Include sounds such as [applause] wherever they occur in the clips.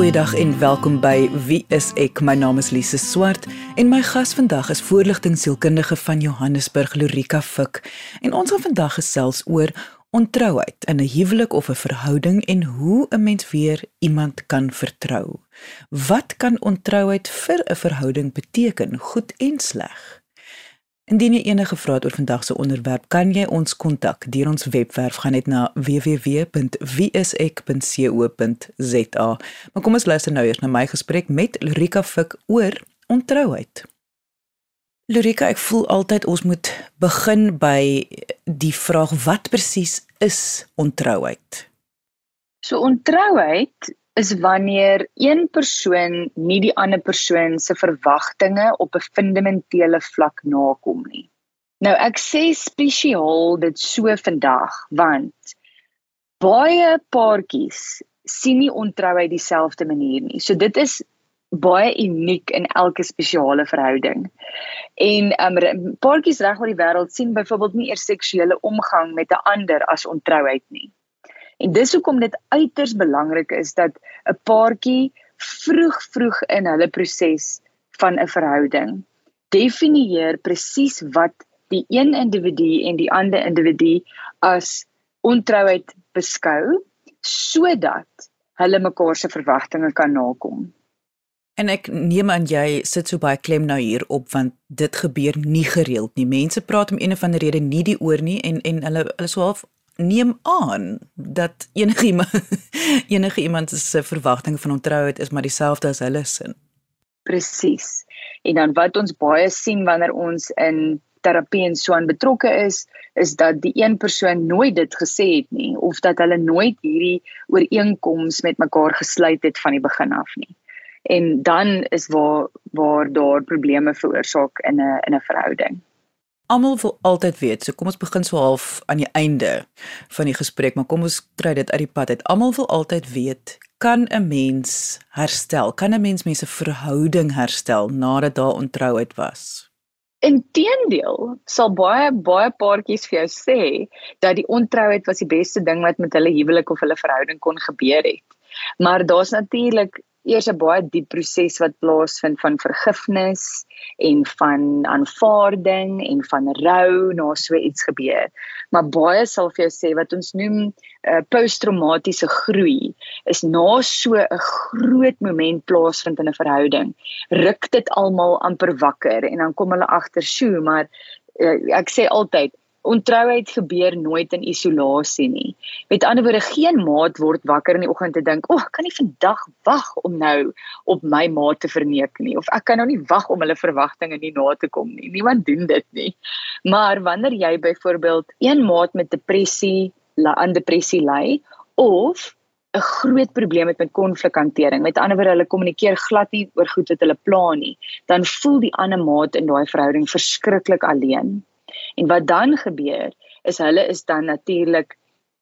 Goeiedag en welkom by Wie is ek? My naam is Lise Swart en my gas vandag is voorligtingsielkundige van Johannesburg Lorika Fik. En ons gaan vandag gesels oor ontrouheid in 'n huwelik of 'n verhouding en hoe 'n mens weer iemand kan vertrou. Wat kan ontrouheid vir 'n verhouding beteken, goed en sleg? Indien jy enige vrae het oor vandag se onderwerp, kan jy ons kontak deur ons webwerf gaan net na www.wieisek.co.za. Maar kom ons luister nou eers na my gesprek met Lorika Fik oor ontrouheid. Lorika, ek voel altyd ons moet begin by die vraag wat presies is ontrouheid? So ontrouheid is wanneer een persoon nie die ander persoon se verwagtinge op 'n fundamentele vlak nakom nie. Nou ek sê spesiaal dit so vandag want baie paartjies sien nie ontrouheid dieselfde manier nie. So dit is baie uniek in elke spesiale verhouding. En um paartjies reg oor die wêreld sien byvoorbeeld nie eers seksuele omgang met 'n ander as ontrouheid nie. En dis hoekom dit uiters belangrik is dat 'n paartjie vroeg vroeg in hulle proses van 'n verhouding definieer presies wat die een individu en die ander individu as ontrouheid beskou sodat hulle mekaar se verwagtinge kan nakom. En ek neem aan jy sit so baie klem nou hier op want dit gebeur nie gereeld nie. Mense praat om een of ander rede nie die oor nie en en hulle hulle sou half neem aan dat enige iemand [laughs] enige iemand se verwagting van ontrouheid is maar dieselfde as hulle sin. Presies. En dan wat ons baie sien wanneer ons in terapie en so aan betrokke is, is dat die een persoon nooit dit gesê het nie of dat hulle nooit hierdie ooreenkoms met mekaar gesluit het van die begin af nie. En dan is waar waar daar probleme veroorsaak in 'n in 'n verhouding almal wil altyd weet. So kom ons begin so half aan die einde van die gesprek, maar kom ons kry dit uit die pad uit. Almal wil altyd weet, kan 'n mens herstel? Kan 'n mens mense verhouding herstel nadat daar ontrouheid was? Inteendeel, sal baie baie paartjies vir jou sê dat die ontrouheid was die beste ding wat met hulle huwelik of hulle verhouding kon gebeur het. Maar daar's natuurlik eers 'n baie diep proses wat plaasvind van vergifnis en van aanvaarding en van rou na so iets gebeur. Maar baie sal vir jou sê wat ons noem 'n uh, eh, posttraumatiese groei is na so 'n groot moment plaasvind in 'n verhouding. Ruk dit almal amper wakker en dan kom hulle agter, "Sjoe, maar uh, ek sê altyd Ontrouheid gebeur nooit in isolasie nie. Met ander woorde, geen maat word wakker in die oggend te dink, "O, oh, ek kan nie vandag wag om nou op my maat te verneek nie of ek kan nou nie wag om hulle verwagtinge nie na te kom nie." Niemand doen dit nie. Maar wanneer jy byvoorbeeld een maat met depressie, aan depressie ly of 'n groot probleem het met konflikhantering. Met ander woorde, hulle kommunikeer glad nie oor goed wat hulle plan nie. Dan voel die ander maat in daai verhouding verskriklik alleen. En wat dan gebeur is hulle is dan natuurlik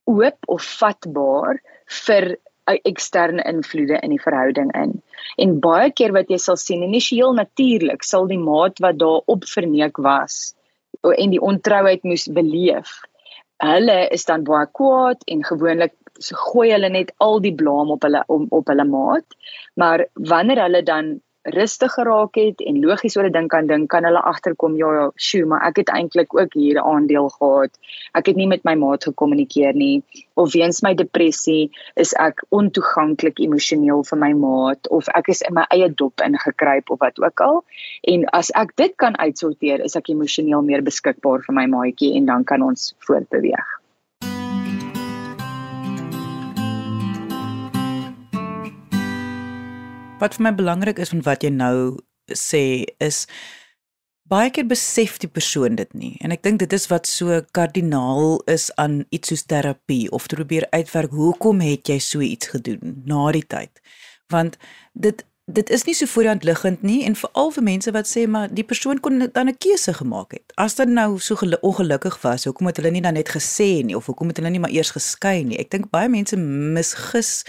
oop of vatbaar vir eksterne invloede in die verhouding in. En baie keer wat jy sal sien, initieel natuurlik sal die maat wat daar op verneek was en die ontrouheid moes beleef. Hulle is dan baie kwaad en gewoonlik so gooi hulle net al die blame op hulle om op hulle maat. Maar wanneer hulle dan rustig geraak het en logies oor 'n ding kan dink, kan hulle agterkom ja, ja, sjoe, maar ek het eintlik ook hier 'n aandeel gehad. Ek het nie met my maat gekommunikeer nie of weens my depressie is ek ontoeganklik emosioneel vir my maat of ek is in my eie dop ingekruip of wat ook al. En as ek dit kan uitsorteer, is ek emosioneel meer beskikbaar vir my maatjie en dan kan ons voortbeweeg. Wat vir my belangrik is van wat jy nou sê is baie keer besef die persoon dit nie. En ek dink dit is wat so kardinaal is aan iets soos terapie of probeer uitwerk hoekom het jy so iets gedoen na die tyd? Want dit dit is nie so voorhand liggend nie en veral vir mense wat sê maar die persoon kon dan 'n keuse gemaak het. As dit nou so ongelukkig was hoekom het hulle nie dan net gesê nie of hoekom het hulle nie maar eers geskei nie? Ek dink baie mense misgis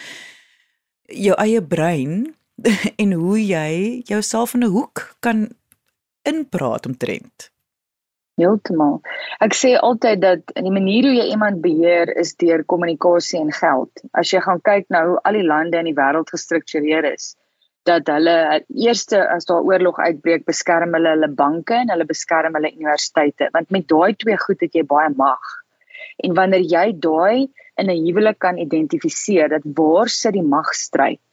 jou eie brein [laughs] en hoe jy jouself in 'n hoek kan inpraat omtrent. Heeltemal. Ek sê altyd dat in die manier hoe jy iemand beheer is deur kommunikasie en geld. As jy gaan kyk nou hoe al die lande in die wêreld gestruktureer is, dat hulle eerste as daar oorlog uitbreek, beskerm hulle hulle banke en hulle beskerm hulle universiteite, want met daai twee goed het jy baie mag. En wanneer jy daai in 'n huwelik kan identifiseer dat waar sit die magstryd,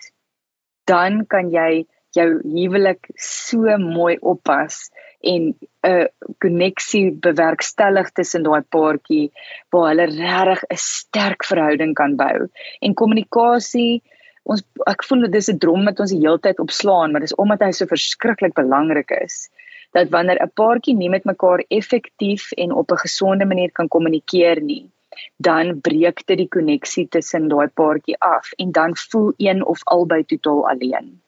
dan kan jy jou huwelik so mooi oppas en 'n koneksie bewerkstellig tussen daai paartjie waar hulle regtig 'n sterk verhouding kan bou. En kommunikasie, ons ek voel dit is 'n drom wat ons die hele tyd opslaan, maar dis omdat hy so verskriklik belangrik is dat wanneer 'n paartjie nie met mekaar effektief en op 'n gesonde manier kan kommunikeer nie, dan breek dit die koneksie tussen daai paartjie af en dan voel een of albei totaal alleen.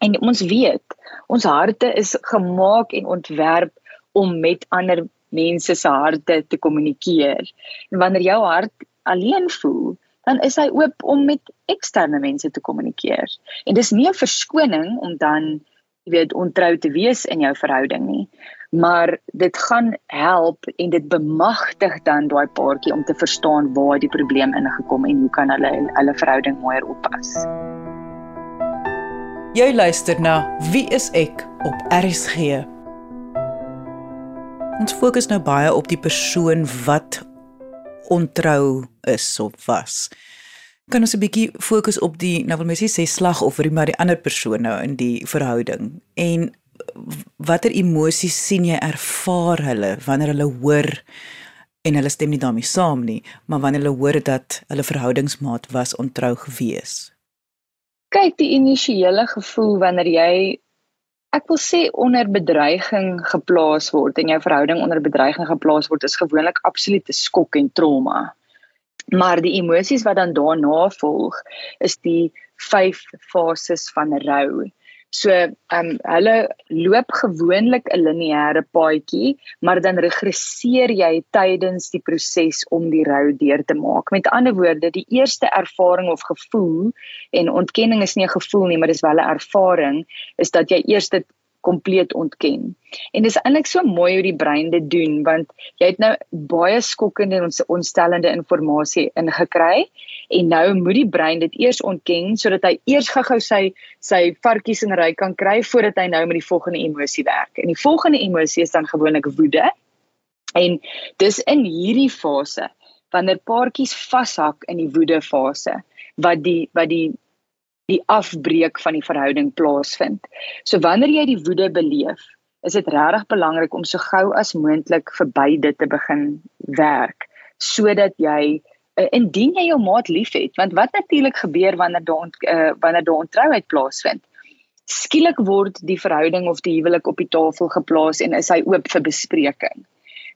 En ons weet, ons harte is gemaak en ontwerp om met ander mense se harte te kommunikeer. En wanneer jou hart alleen voel, dan is hy oop om met eksterne mense te kommunikeer. En dis nie 'n verskoning om dan jy weet ontrou te wees in jou verhouding nie, maar dit gaan help en dit bemagtig dan daai paartjie om te verstaan waar die probleem ingekom en hoe kan hulle hulle verhouding mooier oppas. Jy luister na Wie is ek op RSG. Ons fokus nou baie op die persoon wat ontrou is of was. Kan ons 'n bietjie fokus op die nou wil mens sê slagoffer, maar die ander persoon nou in die verhouding en watter emosies sien jy ervaar hulle wanneer hulle hoor en hulle stem nie daarmee saam nie, maar wanneer hulle hoor dat hulle verhoudingsmaat was ontrou gewees? kyk die initiële gevoel wanneer jy ek wil sê onder bedreiging geplaas word en jou verhouding onder bedreiging geplaas word is gewoonlik absolute skok en trauma. Maar die emosies wat dan daarna volg is die vyf fases van rou. So, ehm um, hulle loop gewoonlik 'n lineêre paadjie, maar dan regresseer jy tydens die proses om die rou deur te maak. Met ander woorde, die eerste ervaring of gevoel en ontkenning is nie 'n gevoel nie, maar dis wel 'n ervaring, is dat jy eers dit kompleet ontken. En dis eintlik so mooi hoe die brein dit doen want jy het nou baie skokkende en ontstellende inligting ingekry en nou moet die brein dit eers ontken sodat hy eers gou-gou sy sy varkies in ry kan kry voordat hy nou met die volgende emosie werk. En die volgende emosie is dan gewoonlik woede. En dis in hierdie fase wanneer paartjies vashak in die woede fase wat die wat die die afbreek van die verhouding plaasvind. So wanneer jy die woede beleef, is dit regtig belangrik om so gou as moontlik verby dit te begin werk sodat jy uh, indien jy jou maat liefhet, want wat natuurlik gebeur wanneer daar uh, wanneer daar ontrouheid plaasvind, skielik word die verhouding of die huwelik op die tafel geplaas en is hy oop vir bespreking.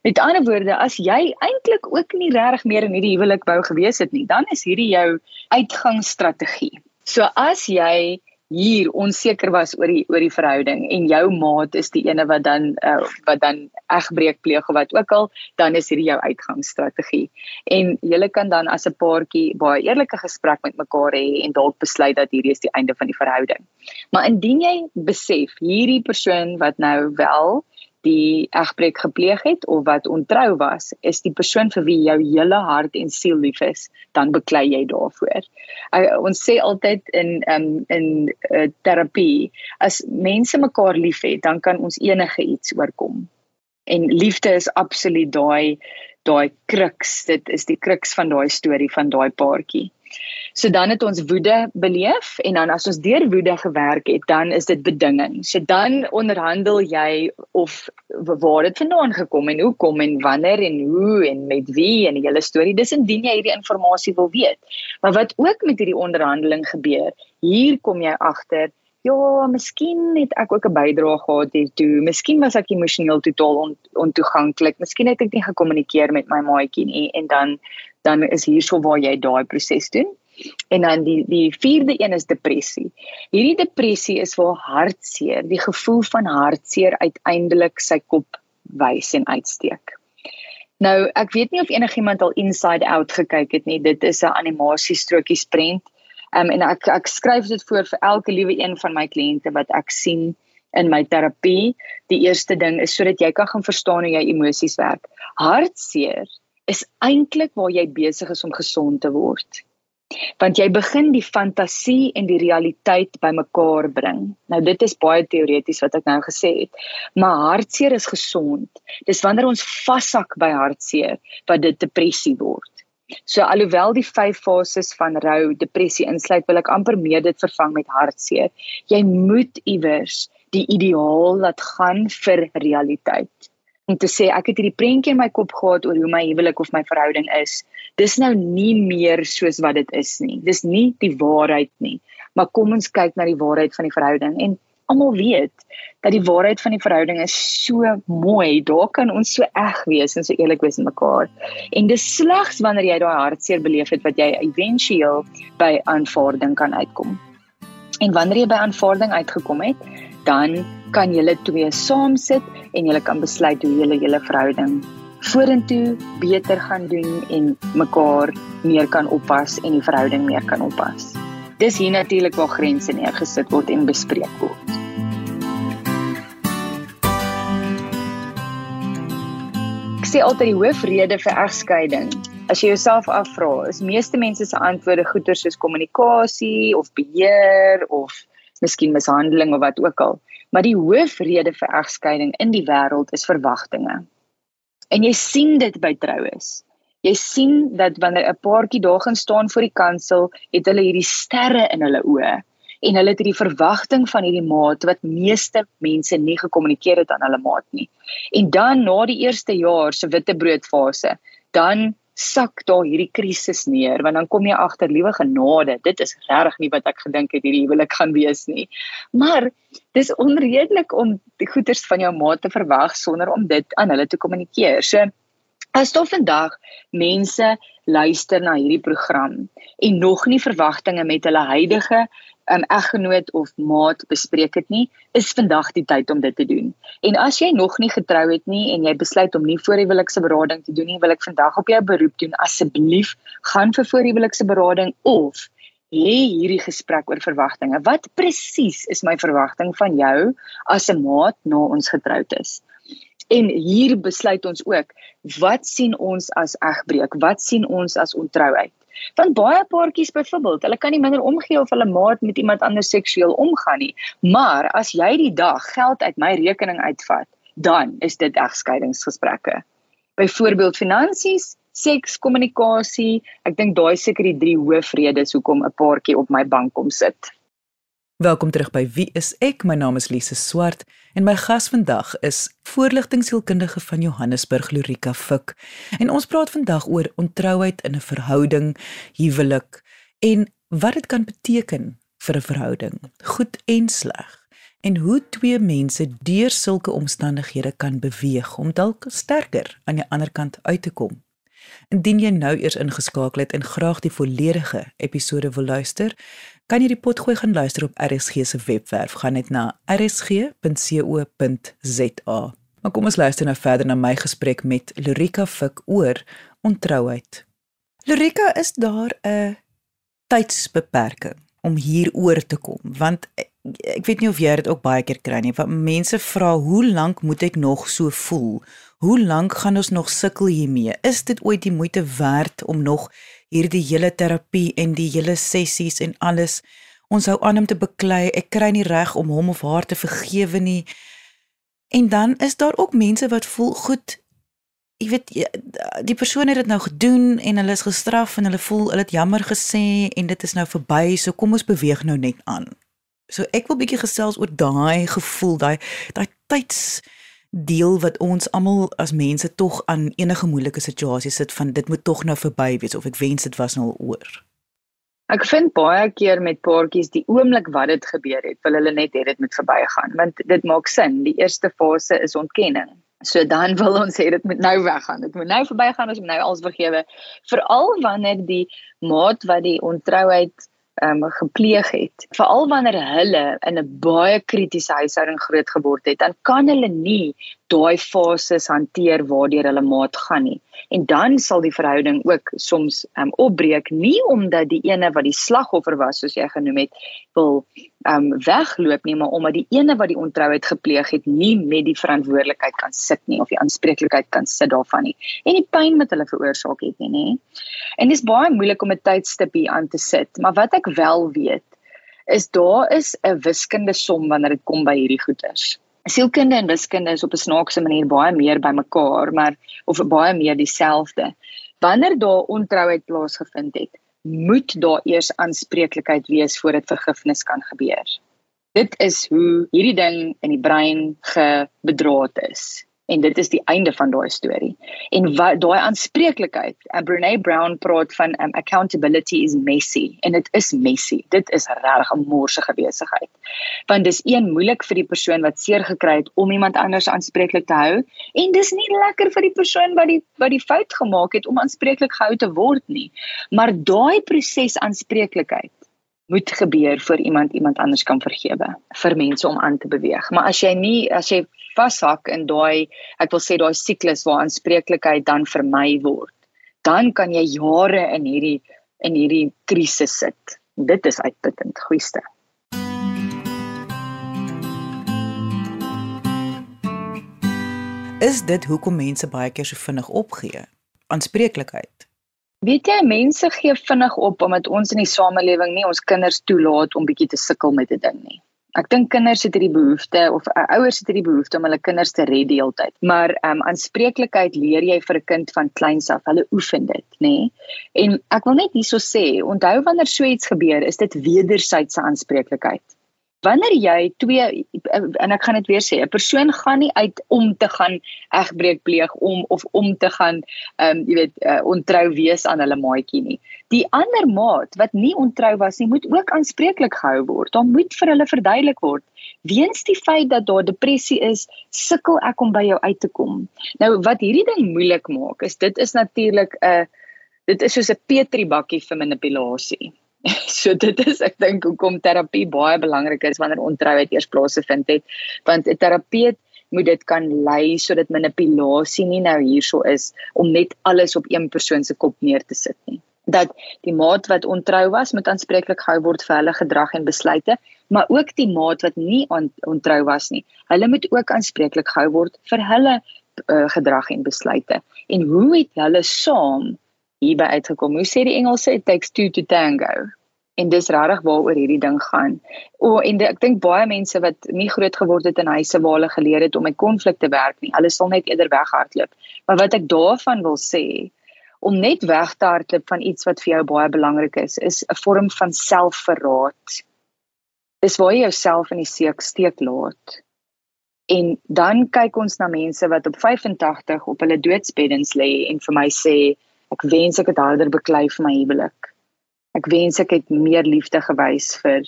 Met ander woorde, as jy eintlik ook nie regtig meer in hierdie huwelik wou gewees het nie, dan is hierdie jou uitgangsstrategie. So as jy hier onseker was oor die oor die verhouding en jou maat is die ene wat dan uh, wat dan egbreek pleeg of wat ook al, dan is hierdie jou uitgangsstrategie. En julle kan dan as 'n paartjie baie eerlike gesprek met mekaar hê en dalk besluit dat hierdie is die einde van die verhouding. Maar indien jy besef hierdie persoon wat nou wel die egbreek gepleeg het of wat ontrou was, is die persoon vir wie jou hele hart en siel lief is, dan beklei jy daarvoor. Uh, ons sê altyd in um, in uh, terapie, as mense mekaar liefhet, dan kan ons enige iets oorkom. En liefde is absoluut daai daai kruks, dit is die kruks van daai storie van daai paartjie. So dan het ons woede beleef en dan as ons deur woede gewerk het, dan is dit bedinging. So dan onderhandel jy of waar dit vandaan gekom en hoekom en wanneer en hoe en met wie en die hele storie. Dis indien jy hierdie inligting wil weet. Maar wat ook met hierdie onderhandeling gebeur, hier kom jy agter Ja, miskien het ek ook 'n bydrae gehad hiertoe. Miskien was ek emosioneel totaal on, ontoeganklik. Miskien het ek nie gekommunikeer met my maatjie nie en dan dan is hierso waar jy daai proses doen. En dan die die vierde een is depressie. Hierdie depressie is waar hartseer, die gevoel van hartseer uiteindelik sy kop wys en uitsteek. Nou, ek weet nie of enigiemand al Inside Out gekyk het nie. Dit is 'n animasie strokies prent. Um, en ek ek skryf dit voor vir elke liewe een van my kliënte wat ek sien in my terapie. Die eerste ding is sodat jy kan gaan verstaan hoe jy emosies werk. Hartseer is eintlik waar jy besig is om gesond te word want jy begin die fantasie en die realiteit bymekaar bring. Nou dit is baie teoreties wat ek nou gesê het, maar hartseer is gesond. Dis wanneer ons vashak by hartseer wat dit depressie word. So alhoewel die vyf fases van rou depressie insluit, wil ek amper meer dit vervang met hartseer. Jy moet iewers die ideaal laat gaan vir realiteit om te sê ek het hierdie prentjie in my kop gehad oor hoe my huwelik of my verhouding is. Dis nou nie meer soos wat dit is nie. Dis nie die waarheid nie. Maar kom ons kyk na die waarheid van die verhouding en almal weet dat die waarheid van die verhouding is so mooi. Daar kan ons so eg wees en so eerlik wees met mekaar. En dis slegs wanneer jy daai hartseer beleef het wat jy éventueel by aanvaarding kan uitkom. En wanneer jy by aanvaarding uitgekom het, dan kan julle twee saam sit en julle kan besluit hoe julle julle verhouding vorentoe beter gaan doen en mekaar meer kan oppas en die verhouding meer kan oppas. Dis hier natuurlik waar grense neergesit word en bespreek word. Ek sê altyd die hoofrede vir egskeiding. As jy jouself afvra, is meeste mense se antwoorde goeie soos kommunikasie of beheer of miskien mishandeling of wat ook al. Maar die hoofrede vir egskeiding in die wêreld is verwagtinge. En jy sien dit by troues. Jy sien dat wanneer 'n paartjie daar gaan staan voor die kansel, het hulle hierdie sterre in hulle oë. En hulle het hierdie verwagting van hierdie maat wat meeste mense nie gekommunikeer het aan hulle maat nie. En dan na die eerste jaar se witbroodfase, dan sak daar hierdie krisis neer want dan kom jy agter liewe genade dit is regtig nie wat ek gedink het hierdie huwelik gaan wees nie. Maar dis onredelik om die goeders van jou maat te verwag sonder om dit aan hulle te kommunikeer. So as tot vandag mense luister na hierdie program en nog nie verwagtinge met hulle huidige 'n eggenoot of maat bespreek het nie, is vandag die tyd om dit te doen. En as jy nog nie getrou het nie en jy besluit om nie voorhuwelikse berading te doen nie, wil ek vandag op jou beroep doen asseblief gaan vir voorhuwelikse berading of hê hierdie gesprek oor verwagtinge. Wat presies is my verwagting van jou as 'n maat na ons getroud is? En hier besluit ons ook wat sien ons as egbreek? Wat sien ons as ontrouheid? Want baie paartjies byvoorbeeld, hulle kan nie minder omgee of hulle maat met iemand anders seksueel omgaan nie. Maar as jy die dag geld uit my rekening uitvat, dan is dit egskeidingsgesprekke. Byvoorbeeld finansies, seks, kommunikasie, ek dink daai seker die drie hoofredes hoekom 'n paartjie op my bank kom sit. Welkom terug by Wie is ek? My naam is Lise Swart en my gas vandag is voorligtingsielkundige van Johannesburg Lorika Fik. En ons praat vandag oor ontrouheid in 'n verhouding, huwelik en wat dit kan beteken vir 'n verhouding, goed en sleg. En hoe twee mense deur sulke omstandighede kan beweeg om dalk sterker aan die ander kant uit te kom. Indien jy nou eers ingeskakel het en graag die volledige episode wil luister, kan jy die potgooi gaan luister op RSG se webwerf. Gaan net na rsg.co.za. Maar kom ons luister nou verder na my gesprek met Lorika Fik oor ontrouheid. Lorika, is daar 'n tydsbeperking om hieroor te kom? Want ek weet nie of jy dit ook baie keer kry nie, want mense vra hoe lank moet ek nog so voel? Hoe lank gaan ons nog sukkel hiermee? Is dit ooit die moeite werd om nog hierdie hele terapie en die hele sessies en alles. Ons hou aan om te beklei. Ek kry nie reg om hom of haar te vergewe nie. En dan is daar ook mense wat voel goed. Jy weet die persoon het dit nou gedoen en hulle is gestraf en hulle voel hulle het jammer gesê en dit is nou verby. So kom ons beweeg nou net aan. So ek wil bietjie gesels oor daai gevoel, daai daai tyds deel wat ons almal as mense tog aan enige moeilike situasies sit van dit moet tog nou verby wees of ek wens dit was nou al oor. Ek vind baie keer met paartjies die oomblik wat dit gebeur het, wil hulle net hê dit moet verbygaan want dit maak sin. Die eerste fase is ontkenning. So dan wil ons hê dit moet nou weggaan. Dit moet nou verbygaan as ons nou alles vergewe. Veral wanneer die maat wat die ontrouheid um, gepleeg het. Veral wanneer hulle in 'n baie kritiese huishouding groot geword het, dan kan hulle nie daai fases hanteer waardeur hulle maat gaan nie. En dan sal die verhouding ook soms um, opbreek nie omdat die ene wat die slagoffer was soos jy genoem het wil um wegloop nie, maar omdat die ene wat die ontrouheid gepleeg het nie met die verantwoordelikheid kan sit nie of die aanspreeklikheid kan sit daarvan nie. En die pyn wat hulle veroorsaak het nie, nê. En dis baie moeilik om 'n tydstip hier aan te sit, maar wat ek wel weet is daar is 'n wiskundige som wanneer dit kom by hierdie goeters sielkunde en wiskunde is op 'n snaakse manier baie meer bymekaar, maar of baie meer dieselfde. Wanneer daar ontrouheid plaasgevind het, moet daar eers aanspreeklikheid wees voordat vergifnis kan gebeur. Dit is hoe hierdie ding in die brein gebedraad is en dit is die einde van daai storie. En daai aanspreeklikheid, uh, Brené Brown praat van um, accountability is messy en dit is messy. Dit is regtig 'n morsige besigheid. Want dis een moeilik vir die persoon wat seer gekry het om iemand anders aanspreeklik te hou en dis nie lekker vir die persoon wat die wat die fout gemaak het om aanspreeklik gehou te word nie. Maar daai proses aanspreeklikheid moet gebeur voor iemand iemand anders kan vergewe vir mense om aan te beweeg. Maar as jy nie as jy vashak in daai ek wil sê daai siklus waar aanspreeklikheid dan vermy word, dan kan jy jare in hierdie in hierdie krisis sit. Dit is uitputtend, goeieste. Is dit hoekom mense baie keer so vinnig opgee? Aanspreeklikheid. Weet jy, mense gee vinnig op omdat ons in die samelewing nie ons kinders toelaat om bietjie te sukkel met 'n ding nie. Ek dink kinders het hierdie behoefte of uh, ouers het hierdie behoefte om hulle kinders te red die hele tyd. Maar ehm um, aanspreeklikheid leer jy vir 'n kind van kleins af. Hulle oefen dit, nê? Nee? En ek wil net hierso sê, onthou wanneer so iets gebeur, is dit wederwysige aanspreeklikheid wanneer jy twee en ek gaan dit weer sê 'n persoon gaan nie uit om te gaan egbreek pleeg om of om te gaan ehm um, jy weet uh, ontrou wees aan hulle maatjie nie. Die ander maat wat nie ontrou was nie moet ook aanspreeklik gehou word. Dan moet vir hulle verduidelik word weens die feit dat daar depressie is sukkel ek om by jou uit te kom. Nou wat hierdie ding moeilik maak is dit is natuurlik 'n uh, dit is soos 'n petribakkie vir manipulasie [laughs] so dit is ek dink hoekom terapie baie belangrik is wanneer ontrouheid eers plaasgevind het. Want 'n terapeut moet dit kan lei sodat manipulasie nie nou hierso is om net alles op een persoon se kop neer te sit nie. Dat die maat wat ontrou was moet aanspreeklik gehou word vir hulle gedrag en besluite maar ook die maat wat nie ontrou was nie. Hulle moet ook aanspreeklik gehou word vir hulle uh, gedrag en besluite. En hoe het hulle saam hierby uitgekom. Hoe sê die Engelse it takes two to tango? En dis regtig waaroor hierdie ding gaan. O en de, ek dink baie mense wat nie groot geword het in huise waar hulle geleer het om met konflikte werk nie, hulle sal net eerder weghardloop. Maar wat ek daarvan wil sê, om net weg te hardloop van iets wat vir jou baie belangrik is, is 'n vorm van selfverraad. Dis waar jy jouself in die seek steek laat. En dan kyk ons na mense wat op 85 op hulle doodsbeddens lê en vir my sê Ek wens ek het harder beklei vir my huwelik. Ek wens ek het meer liefde gewys vir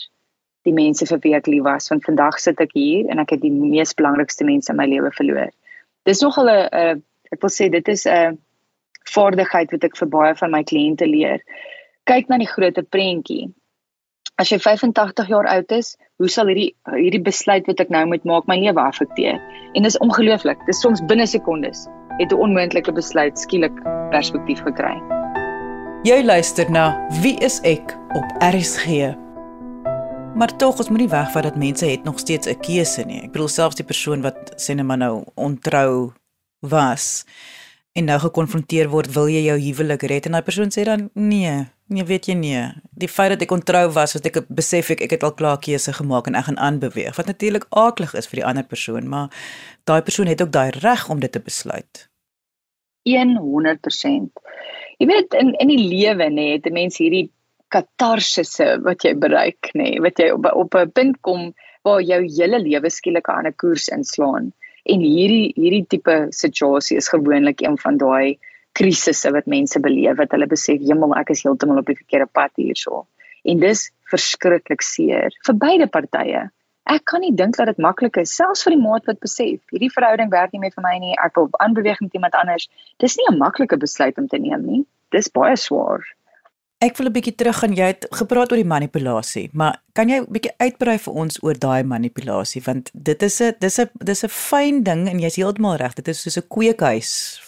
die mense vir wie ek lief was want vandag sit ek hier en ek het die mees belangrikste mense in my lewe verloor. Dis nogal 'n ek wil sê dit is 'n vaardigheid wat ek vir baie van my kliënte leer. Kyk na die groter prentjie. As jy 85 jaar oud is, hoe sal hierdie hierdie besluit wat ek nou moet maak my lewe afekteer? En dis ongelooflik. Dis soms binne sekondes het 'n onmoontlike besluit skielik perspektief gekry. Jy luister na Wie is ek op RSG. Maar tog ons moenie wegvat dat mense het nog steeds 'n keuse nie. Ek bedoel selfs die persoon wat sê net maar nou ontrou was en nou gekonfronteer word, wil jy jou huwelik red en daai persoon sê dan nee, nee weet jy nie. Die feit dat ek ontrou was, wat ek besef ek ek het al klaar keuse gemaak en ek gaan aanbeweeg. Wat natuurlik aaklig is vir die ander persoon, maar daai persoon het ook daai reg om dit te besluit. 100%. Jy weet in in die lewe nê, het 'n mens hierdie katarsisse wat jy bereik nê, wat jy op op 'n punt kom waar jou hele lewe skielik 'n ander koers inslaan. En hierdie hierdie tipe situasie is gewoonlik een van daai krisisse wat mense beleef wat hulle besef, "Jemmel, ek is heeltemal op die verkeerde pad hierso." En dis verskriklik seer vir beide partye ek kan nie dink dat dit maklik is selfs vir die maat wat besef hierdie verhouding werk nie meer vir my nie ek wil aanbeweeg met iemand anders dis nie 'n maklike besluit om te neem nie dis baie swaar Ek wil 'n bietjie teruggaan. Jy het gepraat oor die manipulasie, maar kan jy 'n bietjie uitbrei vir ons oor daai manipulasie want dit is 'n dis 'n dis 'n fyn ding en jy's heeltemal reg. Dit is soos 'n kweekhuis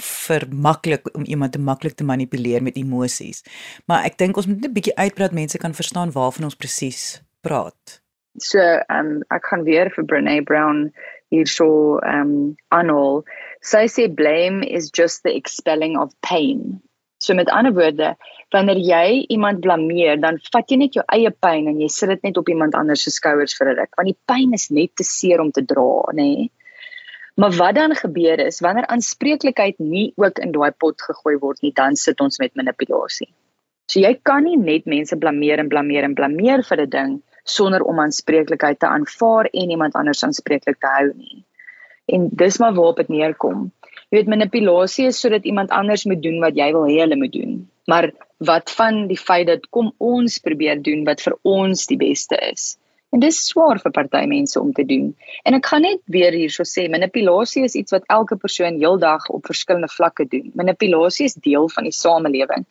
vir maklik om iemand te maklik te manipuleer met emosies. Maar ek dink ons moet net 'n bietjie uitbrei dat mense kan verstaan waarvan ons presies praat. So, ehm um, ek kan weer vir Brené Brown hierso ehm um, aanhaal. Sy sê blame is just the expelling of pain. So met ander woorde, wanneer jy iemand blameer, dan vat jy net jou eie pyn en jy sit dit net op iemand anders se skouers vir 'n ruk, want die pyn is net te seer om te dra, nê? Nee? Maar wat dan gebeur is wanneer aanspreeklikheid nie ook in daai pot gegooi word nie, dan sit ons met manipulasie. So jy kan nie net mense blameer en blameer en blameer vir 'n ding sonder om aanspreeklikheid te aanvaar en iemand anders aanspreeklik te hou nie. En dis maar waarop dit neerkom. Jy weet manipulasie is sodat iemand anders moet doen wat jy wil hê hulle moet doen. Maar wat van die feit dat kom ons probeer doen wat vir ons die beste is? En dis swaar vir party mense om te doen. En ek gaan net weer hierso sê manipulasie is iets wat elke persoon heeldag op verskillende vlakke doen. Manipulasie is deel van die samelewing.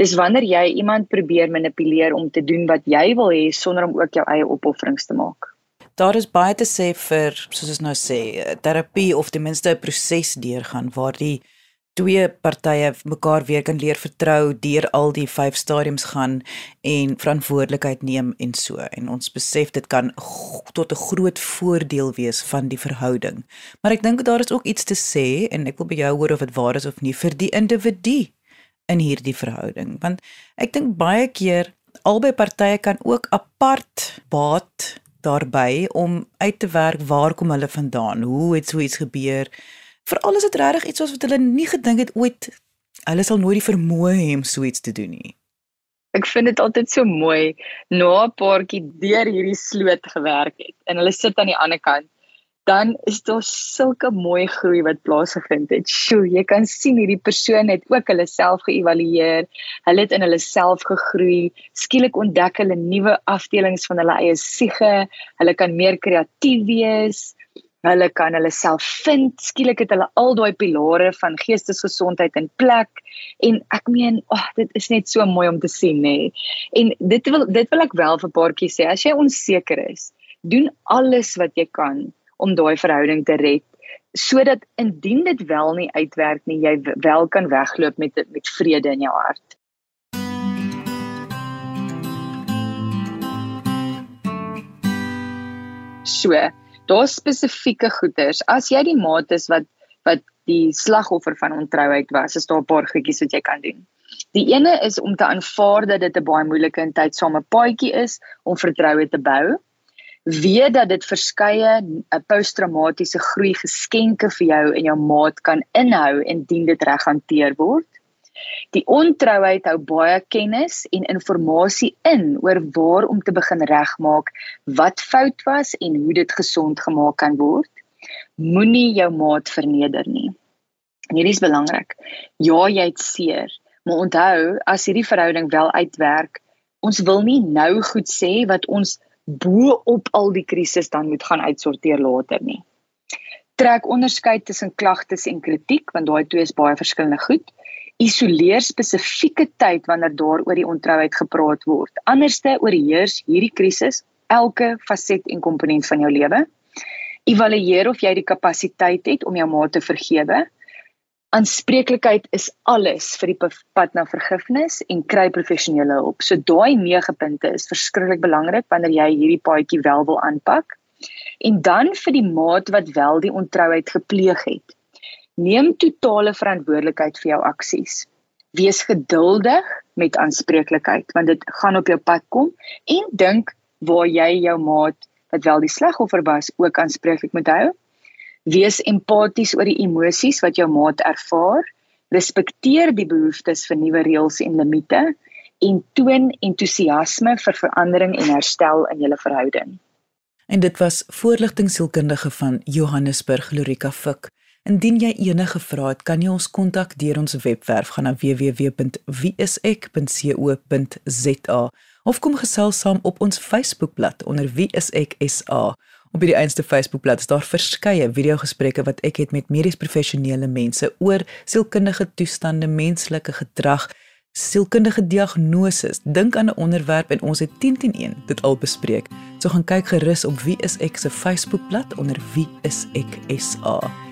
Dis wanneer jy iemand probeer manipuleer om te doen wat jy wil hê sonder om ook jou eie opofferings te maak. Daar is baie te sê vir soos ons nou sê, terapie of ten minste 'n proses deurgaan waar die twee partye mekaar weer kan leer vertrou deur al die vyf stadiums gaan en verantwoordelikheid neem en so. En ons besef dit kan tot 'n groot voordeel wees van die verhouding. Maar ek dink daar is ook iets te sê en ek wil by jou hoor of dit waar is of nie vir die individu in hierdie verhouding. Want ek dink baie keer albei partye kan ook apart baat daarbey om uit te werk waar kom hulle vandaan? Hoe het so iets gebeur? Veral is dit regtig iets wat hulle nie gedink het ooit hulle sal nooit die vermoë hê om so iets te doen nie. Ek vind dit altyd so mooi na 'n paartjie deur hierdie sloot gewerk het en hulle sit aan die ander kant dan is daar sulke mooi groei wat plaasgevind het. Sjoe, jy kan sien hierdie persoon het ook hulle self geëvalueer. Hulle het in hulle self gegroei. Skielik ontdek hulle nuwe afdelings van hulle eie siege. Hulle kan meer kreatief wees. Hulle kan hulle self vind. Skielik het hulle al daai pilare van geestesgesondheid in plek. En ek meen, ag, oh, dit is net so mooi om te sien, nê. En dit wil dit wil ek wel vir paartjies sê. As jy onseker is, doen alles wat jy kan om daai verhouding te red sodat indien dit wel nie uitwerk nie jy wel kan wegloop met met vrede in jou hart. So, daar's spesifieke goeders. As jy die maat is wat wat die slagoffer van ontrouheid was, is daar 'n paar goedjies wat jy kan doen. Die ene is om te aanvaar dat dit 'n baie moeilike en tydsame paadjie is om vertroue te bou weet dat dit verskeie 'n eh, posttraumatiese groei geskenke vir jou en jou maat kan inhou indien dit reg hanteer word. Die ontrouheid hou baie kennis en inligting in oor waar om te begin regmaak, wat fout was en hoe dit gesond gemaak kan word. Moenie jou maat verneder nie. En hierdie is belangrik. Ja, jy het seer, maar onthou as hierdie verhouding wel uitwerk, ons wil nie nou goed sê wat ons bo op al die krisis dan moet gaan uitsorteer later nie. Trek onderskeid tussen klagtes en kritiek want daai twee is baie verskillende goed. Isoleer spesifieke tyd wanneer daar oor die ontrouheid gepraat word. Anderste oorheers hierdie krisis elke faset en komponent van jou lewe. Evalueer of jy die kapasiteit het om jou maat te vergewe aanspreeklikheid is alles vir die pad na vergifnis en kry professionele hulp. So daai 9 punte is verskriklik belangrik wanneer jy hierdie paadjie wel wil aanpak. En dan vir die maat wat wel die ontrouheid gepleeg het. Neem totale verantwoordelikheid vir jou aksies. Wees geduldig met aanspreeklikheid want dit gaan op jou pad kom en dink waar jy jou maat wat wel die slagoffer was ook aanspreeklik moet hou Wees empaties oor die emosies wat jou maat ervaar. Respekteer die behoeftes vir nuwe reëls en limite en toon entoesiasme vir verandering en herstel in julle verhouding. En dit was voorligtingsielkundige van Johannesburg Lorika Fik. Indien jy enige vrae het, kan jy ons kontak deur ons webwerf gaan na www.wieisek.co.za of kom gesels saam op ons Facebookblad onder wieiseksa. Op hierdie eenste Facebookblad is daar verskeie video-gesprekke wat ek het met medies professionele mense oor sielkundige toestande, menslike gedrag, sielkundige diagnose. Dink aan 'n onderwerp en ons het 10 teen 1 dit al bespreek. So gaan kyk gerus op Wie is ek se Facebookblad onder Wie is ek SA.